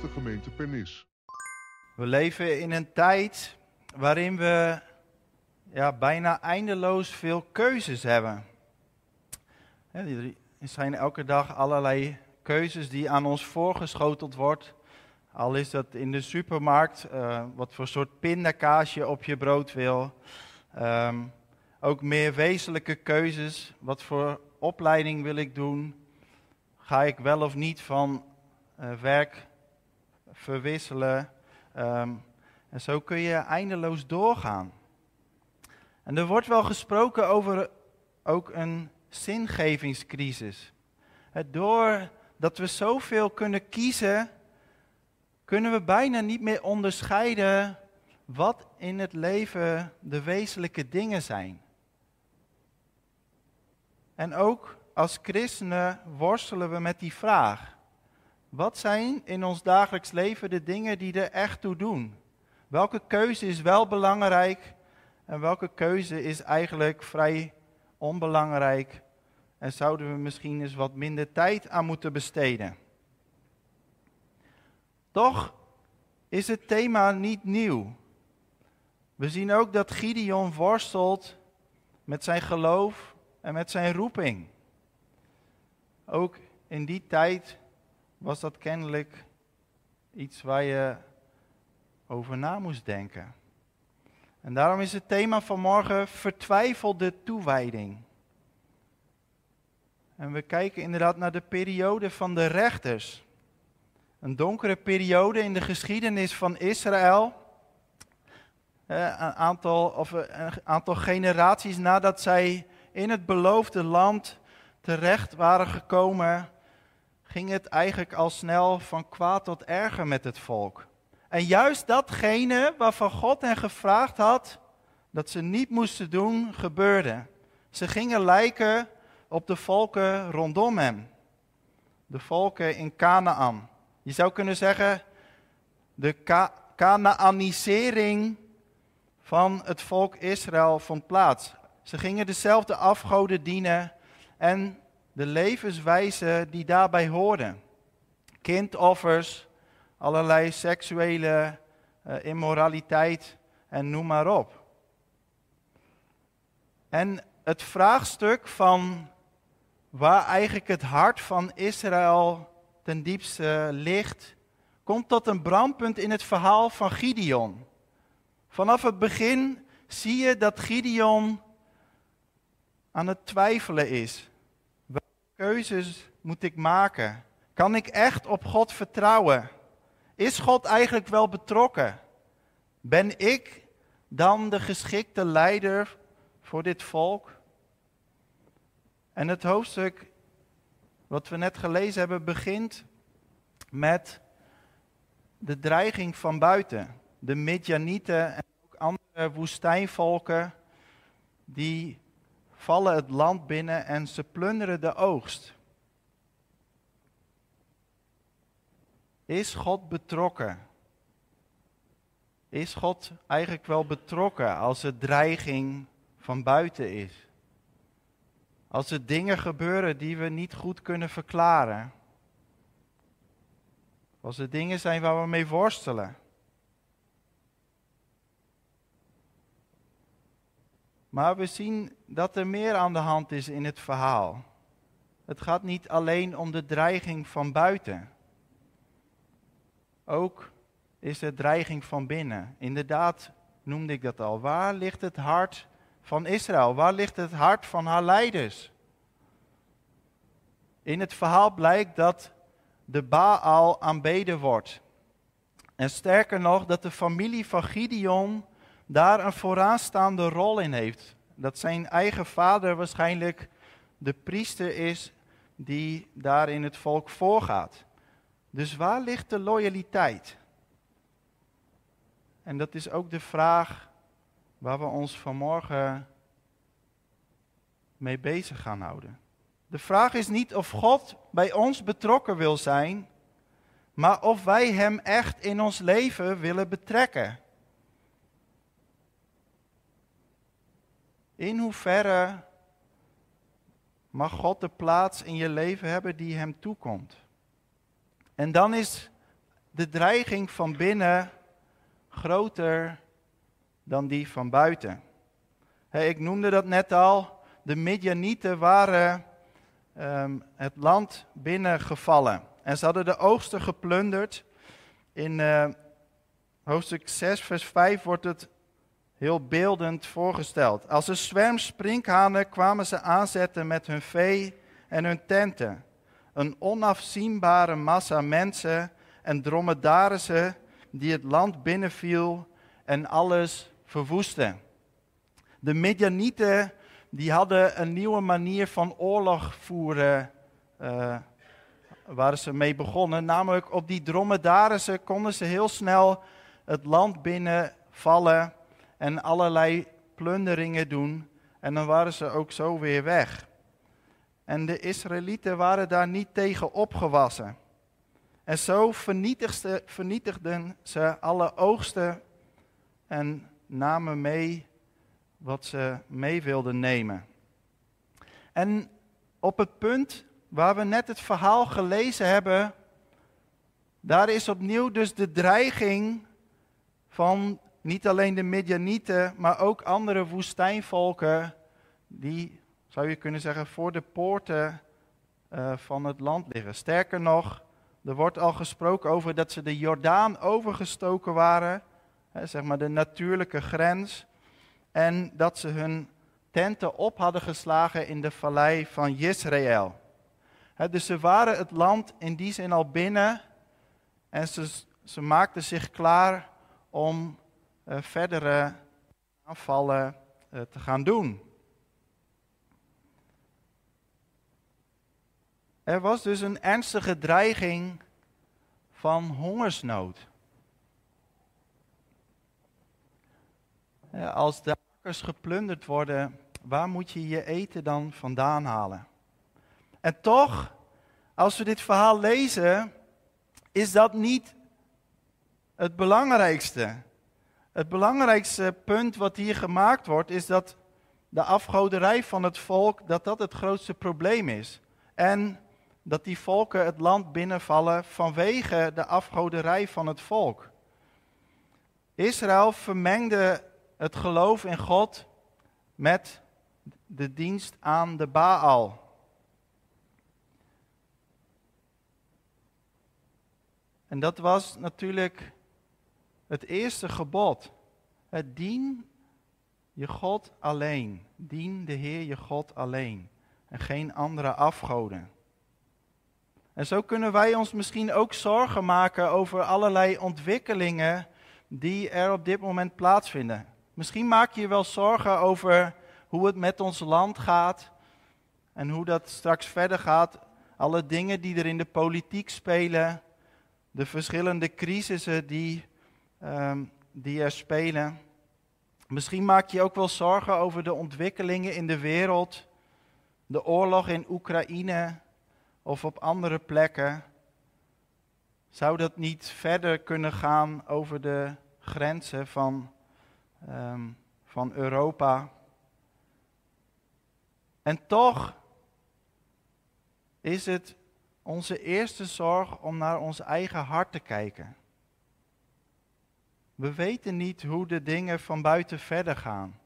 de gemeente Pernis. We leven in een tijd waarin we ja, bijna eindeloos veel keuzes hebben. Er zijn elke dag allerlei keuzes die aan ons voorgeschoteld wordt. Al is dat in de supermarkt, eh, wat voor soort pindakaas je op je brood wil. Ehm, ook meer wezenlijke keuzes. Wat voor opleiding wil ik doen? Ga ik wel of niet van eh, werk verwisselen? Ehm, en zo kun je eindeloos doorgaan. En er wordt wel gesproken over ook een zingevingscrisis. Doordat we zoveel kunnen kiezen, kunnen we bijna niet meer onderscheiden wat in het leven de wezenlijke dingen zijn. En ook als christenen worstelen we met die vraag. Wat zijn in ons dagelijks leven de dingen die er echt toe doen? Welke keuze is wel belangrijk en welke keuze is eigenlijk vrij onbelangrijk en zouden we misschien eens wat minder tijd aan moeten besteden? Toch is het thema niet nieuw. We zien ook dat Gideon worstelt met zijn geloof en met zijn roeping. Ook in die tijd was dat kennelijk iets waar je over na moest denken. En daarom is het thema van morgen vertwijfelde toewijding. En we kijken inderdaad naar de periode van de rechters. Een donkere periode in de geschiedenis van Israël. Eh, Een aantal, of een aantal generaties nadat zij in het beloofde land terecht waren gekomen, ging het eigenlijk al snel van kwaad tot erger met het volk. En juist datgene waarvan God hen gevraagd had dat ze niet moesten doen, gebeurde. Ze gingen lijken op de volken rondom hem. De volken in Canaan. Je zou kunnen zeggen, de Canaanisering van het volk Israël vond plaats. Ze gingen dezelfde afgoden dienen en de levenswijze die daarbij hoorde. Kindoffers, allerlei seksuele uh, immoraliteit en noem maar op. En het vraagstuk van waar eigenlijk het hart van Israël ten diepste ligt, komt tot een brandpunt in het verhaal van Gideon. Vanaf het begin zie je dat Gideon aan het twijfelen is. Keuzes moet ik maken? Kan ik echt op God vertrouwen? Is God eigenlijk wel betrokken? Ben ik dan de geschikte leider voor dit volk? En het hoofdstuk wat we net gelezen hebben begint met de dreiging van buiten. De Midjanieten en ook andere woestijnvolken die vallen het land binnen en ze plunderen de oogst. Is God betrokken? Is God eigenlijk wel betrokken als er dreiging van buiten is? Als er dingen gebeuren die we niet goed kunnen verklaren? Als er dingen zijn waar we mee worstelen? Maar we zien dat er meer aan de hand is in het verhaal. Het gaat niet alleen om de dreiging van buiten. Ook is er dreiging van binnen. Inderdaad noemde ik dat al. Waar ligt het hart van Israël? Waar ligt het hart van haar leiders? In het verhaal blijkt dat de Baal aanbeden wordt. En sterker nog, dat de familie van Gideon daar een vooraanstaande rol in heeft. Dat zijn eigen vader waarschijnlijk de priester is die daar in het volk voorgaat. Dus waar ligt de loyaliteit? En dat is ook de vraag waar we ons vanmorgen mee bezig gaan houden. De vraag is niet of God bij ons betrokken wil zijn, maar of wij Hem echt in ons leven willen betrekken. In hoeverre mag God de plaats in je leven hebben die Hem toekomt? En dan is de dreiging van binnen groter dan die van buiten. ik noemde dat net al. De Midianieten waren ehm, het land binnengevallen. En ze hadden de oogsten geplunderd. In uh, hoofdstuk 6, vers 5 wordt het heel beeldend voorgesteld. Als een zwerm sprinkhanen kwamen ze aanzetten met hun vee en hun tenten. Een onafzienbare massa mensen en dromedarissen die het land binnenviel en alles verwoestte. De Midianieten die hadden een nieuwe manier van oorlog voeren, uh, waren ze mee begonnen. Namelijk op die dromedarissen konden ze heel snel het land binnenvallen en allerlei plunderingen doen. En dan waren ze ook zo weer weg. En de Israëlieten waren daar niet tegen opgewassen. En zo vernietigden ze alle oogsten en namen mee wat ze mee wilden nemen. En op het punt waar we net het verhaal gelezen hebben, daar is opnieuw dus de dreiging van niet alleen de Midianieten, maar ook andere woestijnvolken, die, zou je kunnen zeggen, voor de poorten uh, van het land liggen. Sterker nog, er wordt al gesproken over dat ze de Jordaan overgestoken waren, hè, zeg maar de natuurlijke grens, en dat ze hun tenten op hadden geslagen in de vallei van Israël. dus ze waren het land in die zin al binnen en ze, ze maakten zich klaar om verdere aanvallen uh, te gaan doen. Er was dus een ernstige dreiging van hongersnood. Als de akkers geplunderd worden, waar moet je je eten dan vandaan halen? En toch, als we dit verhaal lezen, is dat niet het belangrijkste. Het belangrijkste punt wat hier gemaakt wordt, is dat de afgoderij van het volk, dat dat het grootste probleem is. En dat die volken het land binnenvallen vanwege de afgoderij van het volk. Israël vermengde het geloof in God met de dienst aan de Baal. En dat was natuurlijk het eerste gebod. Het dien je God alleen. Dien de Heer je God alleen. En geen andere afgoden. En zo kunnen wij ons misschien ook zorgen maken over allerlei ontwikkelingen die er op dit moment plaatsvinden. Misschien maak je je wel zorgen over hoe het met ons land gaat en hoe dat straks verder gaat. Alle dingen die er in de politiek spelen, de verschillende crisissen die, um, die er spelen. Misschien maak je je ook wel zorgen over de ontwikkelingen in de wereld, de oorlog in Oekraïne of op andere plekken. Zou dat niet verder kunnen gaan over de grenzen van Ehm, van Europa. En toch is het onze eerste zorg om naar ons eigen hart te kijken. We weten niet hoe de dingen van buiten verder gaan.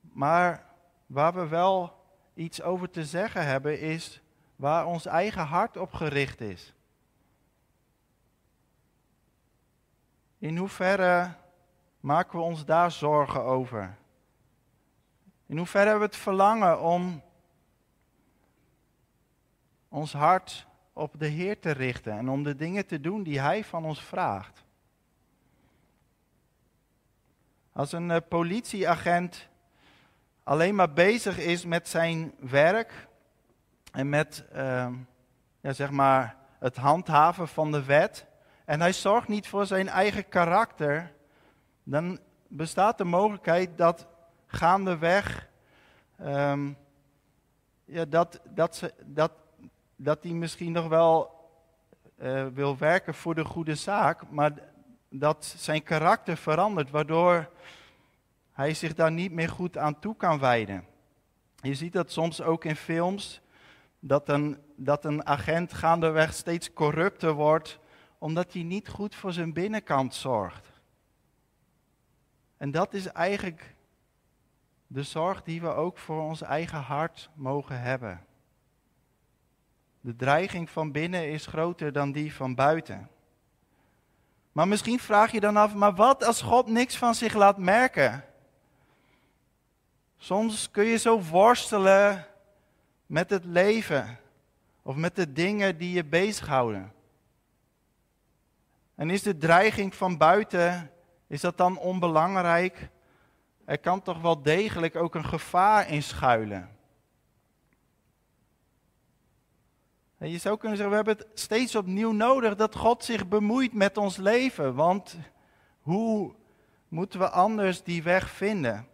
Maar waar we wel iets over te zeggen hebben, is waar ons eigen hart op gericht is. In hoeverre Maken we ons daar zorgen over? In hoeverre hebben we het verlangen om ons hart op de Heer te richten en om de dingen te doen die Hij van ons vraagt? Als een uh, politieagent alleen maar bezig is met zijn werk en met uh, ja, zeg maar het handhaven van de wet en hij zorgt niet voor zijn eigen karakter, dan bestaat de mogelijkheid dat gaandeweg um, ja, dat, dat, ze, dat, dat hij misschien nog wel uh, wil werken voor de goede zaak, maar dat zijn karakter verandert, waardoor hij zich daar niet meer goed aan toe kan wijden. Je ziet dat soms ook in films, dat een, dat een agent gaandeweg steeds corrupter wordt, omdat hij niet goed voor zijn binnenkant zorgt. En dat is eigenlijk de zorg die we ook voor ons eigen hart mogen hebben. De dreiging van binnen is groter dan die van buiten. Maar misschien vraag je dan af, maar wat als God niks van zich laat merken? Soms kun je zo worstelen met het leven of met de dingen die je bezighouden. En is de dreiging van buiten, is dat dan onbelangrijk? Er kan toch wel degelijk ook een gevaar in schuilen. En je zou kunnen zeggen, we hebben het steeds opnieuw nodig dat God zich bemoeit met ons leven. Want hoe moeten we anders die weg vinden?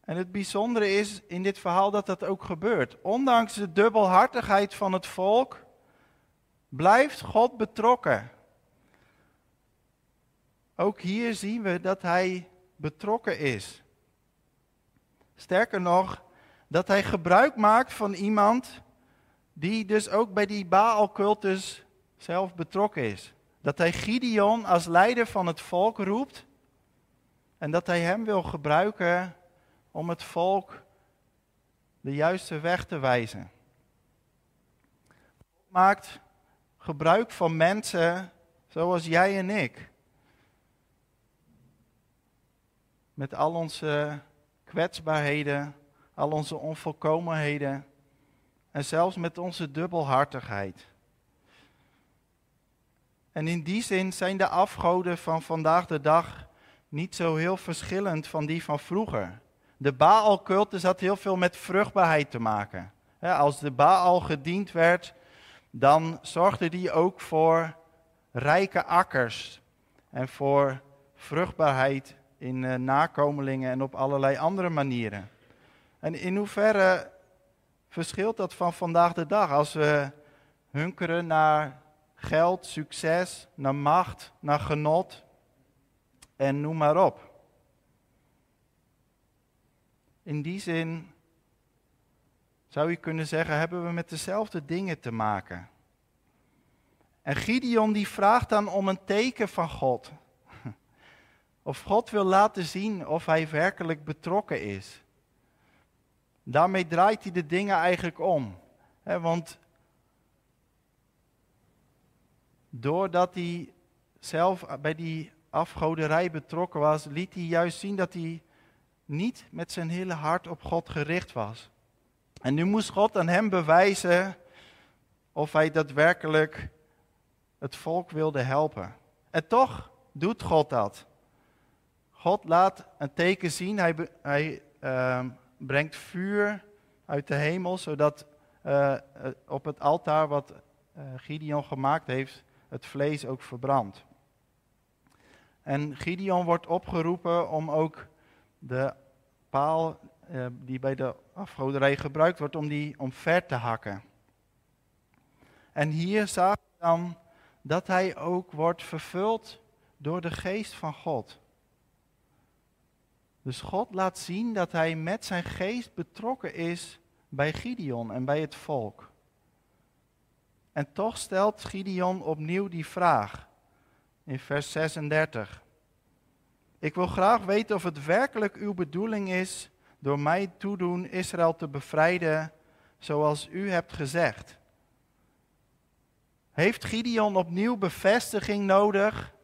En het bijzondere is in dit verhaal dat dat ook gebeurt. Ondanks de dubbelhartigheid van het volk blijft God betrokken. Ook hier zien we dat hij betrokken is. Sterker nog, dat hij gebruik maakt van iemand die dus ook bij die Baal-cultus zelf betrokken is. Dat hij Gideon als leider van het volk roept en dat hij hem wil gebruiken om het volk de juiste weg te wijzen. God maakt gebruik van mensen zoals jij en ik. Met al onze kwetsbaarheden, al onze onvolkomenheden en zelfs met onze dubbelhartigheid. En in die zin zijn de afgoden van vandaag de dag niet zo heel verschillend van die van vroeger. De Baal-cultus had heel veel met vruchtbaarheid te maken. Als de Baal gediend werd, dan zorgde die ook voor rijke akkers en voor vruchtbaarheid in eh, nakomelingen en op allerlei andere manieren. En in hoeverre verschilt dat van vandaag de dag als we hunkeren naar geld, succes, naar macht, naar genot en noem maar op. In die zin zou je kunnen zeggen, hebben we met dezelfde dingen te maken. En Gideon die vraagt dan om een teken van God. Of God wil laten zien of hij werkelijk betrokken is. Daarmee draait hij de dingen eigenlijk om. want doordat hij zelf bij die afgoderij betrokken was, liet hij juist zien dat hij niet met zijn hele hart op God gericht was. En nu moest God aan hem bewijzen of hij daadwerkelijk het volk wilde helpen. En toch doet God dat. God laat een teken zien. Hij, hij uh, brengt vuur uit de hemel, zodat uh, op het altaar wat uh, Gideon gemaakt heeft, het vlees ook verbrandt. En Gideon wordt opgeroepen om ook de paal die bij de afgoderij gebruikt wordt, om die omver te hakken. En hier zag we dan dat hij ook wordt vervuld door de geest van God. Dus God laat zien dat hij met zijn geest betrokken is bij Gideon en bij het volk. En toch stelt Gideon opnieuw die vraag in vers 36. Ik wil graag weten of het werkelijk uw bedoeling is door mij toedoen Israël te bevrijden zoals u hebt gezegd. Heeft Gideon opnieuw bevestiging nodig?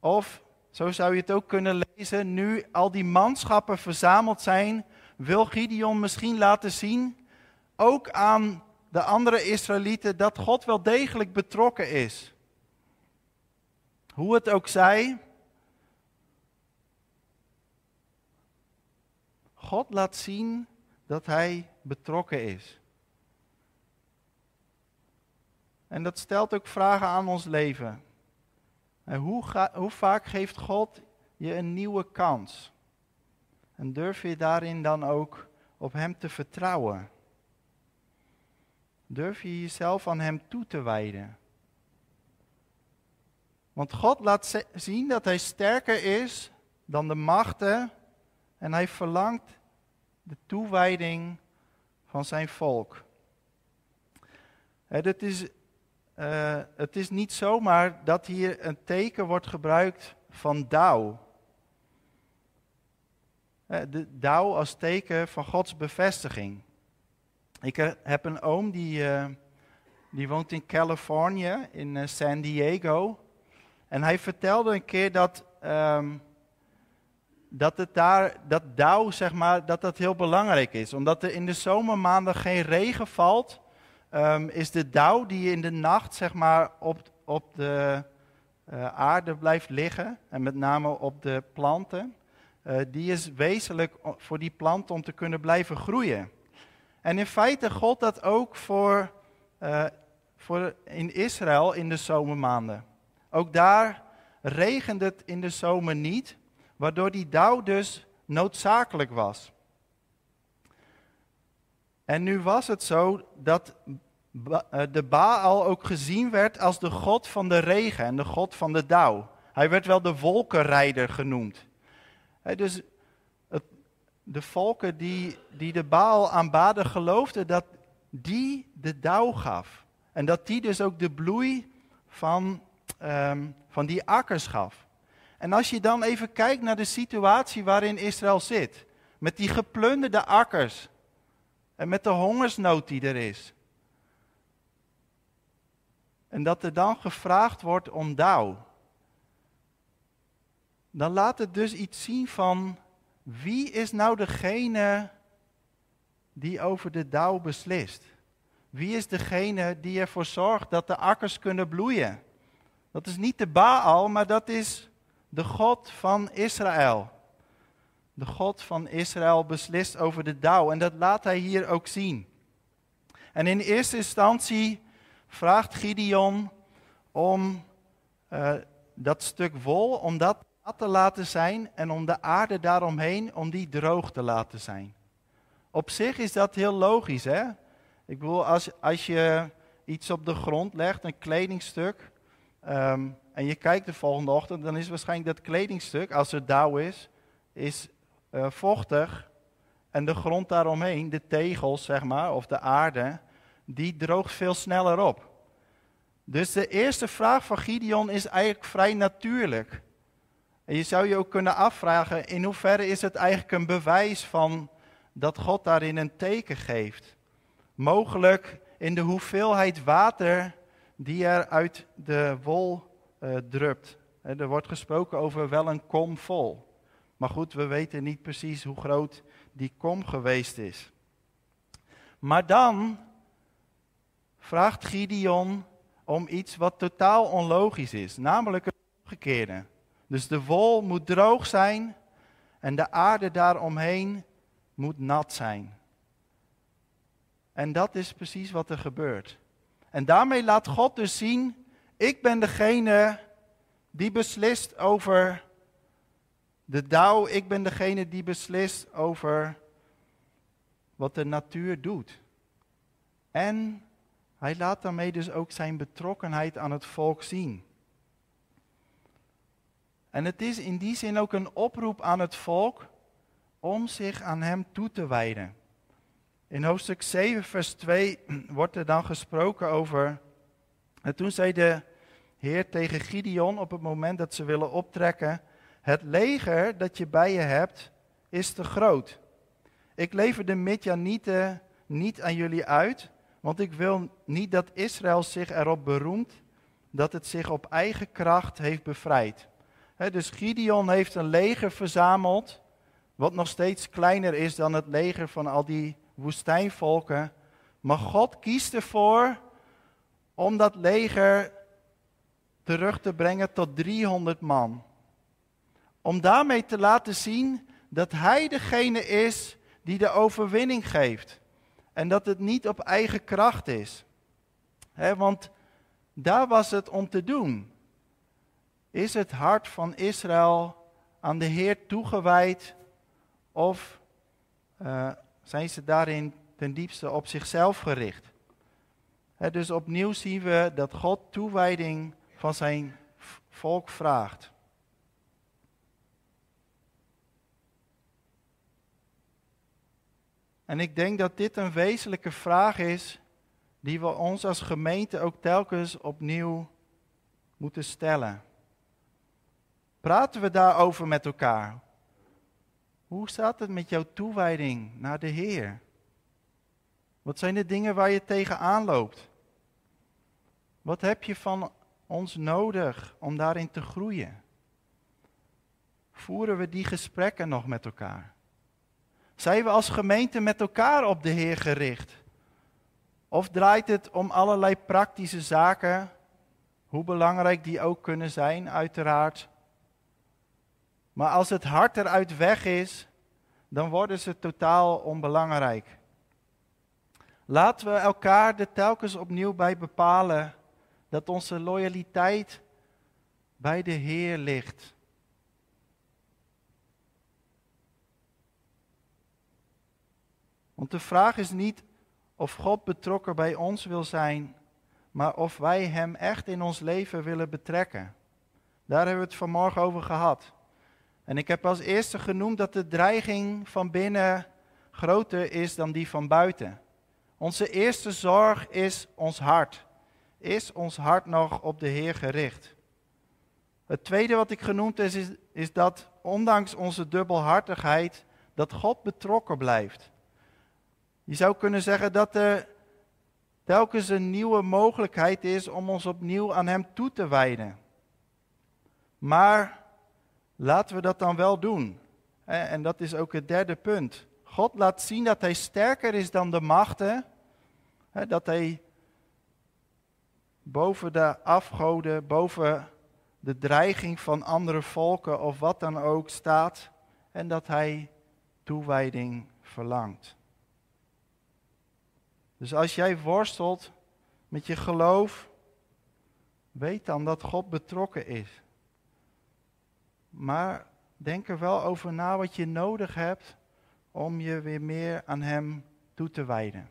Of zo zou je het ook kunnen lezen. Nu al die manschappen verzameld zijn, wil Gideon misschien laten zien, ook aan de andere Israëlieten, dat God wel degelijk betrokken is. Hoe het ook zij, God laat zien dat Hij betrokken is. En dat stelt ook vragen aan ons leven. En hoe, hoe vaak geeft God je een nieuwe kans? En durf je daarin dan ook op Hem te vertrouwen? Durf je jezelf aan Hem toe te wijden? Want God laat zien dat Hij sterker is dan de machten en Hij verlangt de toewijding van Zijn volk. Het is uh, het is niet zomaar dat hier een teken wordt gebruikt van dauw. Uh, de dauw als teken van Gods bevestiging. Ik heb een oom die, die woont in Californië, in San Diego. En hij vertelde een keer dat, um, dat het daar, dat dauw, zeg maar, dat dat heel belangrijk is. Omdat er in de zomermaanden geen regen valt, um, is de dauw die in de nacht, zeg maar, op, op de uh, aarde blijft liggen, en met name op de planten, uh, die is wezenlijk voor die planten om te kunnen blijven groeien. En in feite gold dat ook voor, uh, voor in Israël in de zomermaanden. Ook daar regende het in de zomer niet, waardoor die dauw dus noodzakelijk was. En nu was het zo dat eh, de Baal ook gezien werd als de god van de regen en de god van de dauw. Hij werd wel de wolkenrijder genoemd. dus de volken die, die de Baal aanbaden geloofden dat die de dauw gaf. En dat die dus ook de bloei van um, van die akkers gaf. En als je dan even kijkt naar de situatie waarin Israël zit, met die geplunderde akkers en met de hongersnood die er is. En dat er dan gevraagd wordt om dauw. Dan laat het dus iets zien van wie is nou degene die over de dauw beslist? Wie is degene die ervoor zorgt dat de akkers kunnen bloeien? Dat is niet de Baal, maar dat is de God van Israël. De God van Israël beslist over de dauw en dat laat hij hier ook zien. En in eerste instantie vraagt Gideon om uh, dat stuk wol, om dat te laten zijn en om de aarde daaromheen, om die droog te laten zijn. Op zich is dat heel logisch, hè? Ik bedoel, als, als je iets op de grond legt, een kledingstuk, Um, en je kijkt de volgende ochtend, dan is waarschijnlijk dat kledingstuk, als er dauw is, is uh, vochtig. En de grond daaromheen, de tegels zeg maar, of de aarde, die droogt veel sneller op. Dus de eerste vraag van Gideon is eigenlijk vrij natuurlijk. En je zou je ook kunnen afvragen, in hoeverre is het eigenlijk een bewijs van dat God daarin een teken geeft? Mogelijk in de hoeveelheid water die er uit de wol uh, drupt. Er wordt gesproken over wel een kom vol. Maar goed, we weten niet precies hoe groot die kom geweest is. Maar dan vraagt Gideon om iets wat totaal onlogisch is, namelijk het omgekeerde. Dus de wol moet droog zijn en de aarde daaromheen moet nat zijn. En dat is precies wat er gebeurt. En daarmee laat God dus zien, ik ben degene die beslist over de dauw, ik ben degene die beslist over wat de natuur doet. En hij laat daarmee dus ook zijn betrokkenheid aan het volk zien. En het is in die zin ook een oproep aan het volk om zich aan hem toe te wijden. In hoofdstuk 7, vers 2 wordt er dan gesproken over. En toen zei de Heer tegen Gideon op het moment dat ze willen optrekken: Het leger dat je bij je hebt is te groot. Ik lever de Midjanieten niet aan jullie uit, want ik wil niet dat Israël zich erop beroemt dat het zich op eigen kracht heeft bevrijd. dus Gideon heeft een leger verzameld, wat nog steeds kleiner is dan het leger van al die woestijnvolken. Maar God kiest ervoor om dat leger terug te brengen tot 300 man. Om daarmee te laten zien dat Hij degene is die de overwinning geeft. En dat het niet op eigen kracht is. want daar was het om te doen. Is het hart van Israël aan de Heer toegewijd of uh, zijn ze daarin ten diepste op zichzelf gericht. dus opnieuw zien we dat God toewijding van zijn volk vraagt. En ik denk dat dit een wezenlijke vraag is die we ons als gemeente ook telkens opnieuw moeten stellen. Praten we daarover met elkaar? Hoe staat het met jouw toewijding naar de Heer? Wat zijn de dingen waar je tegenaan loopt? Wat heb je van ons nodig om daarin te groeien? Voeren we die gesprekken nog met elkaar? Zijn we als gemeente met elkaar op de Heer gericht? Of draait het om allerlei praktische zaken, hoe belangrijk die ook kunnen zijn, uiteraard. Maar als het hart eruit weg is, dan worden ze totaal onbelangrijk. Laten we elkaar er telkens opnieuw bij bepalen dat onze loyaliteit bij de Heer ligt. Want de vraag is niet of God betrokken bij ons wil zijn, maar of wij Hem echt in ons leven willen betrekken. Daar hebben we het vanmorgen over gehad. En ik heb als eerste genoemd dat de dreiging van binnen groter is dan die van buiten. Onze eerste zorg is ons hart. Is ons hart nog op de Heer gericht? Het tweede wat ik genoemd is, is, dat ondanks onze dubbelhartigheid, dat God betrokken blijft. Je zou kunnen zeggen dat er telkens een nieuwe mogelijkheid is om ons opnieuw aan Hem toe te wijden. Maar laten we dat dan wel doen. En dat is ook het derde punt. God laat zien dat Hij sterker is dan de machten. Dat Hij boven de afgoden, boven de dreiging van andere volken of wat dan ook staat. En dat Hij toewijding verlangt. Dus als jij worstelt met je geloof, weet dan dat God betrokken is. Maar denk er wel over na wat je nodig hebt om je weer meer aan Hem toe te wijden.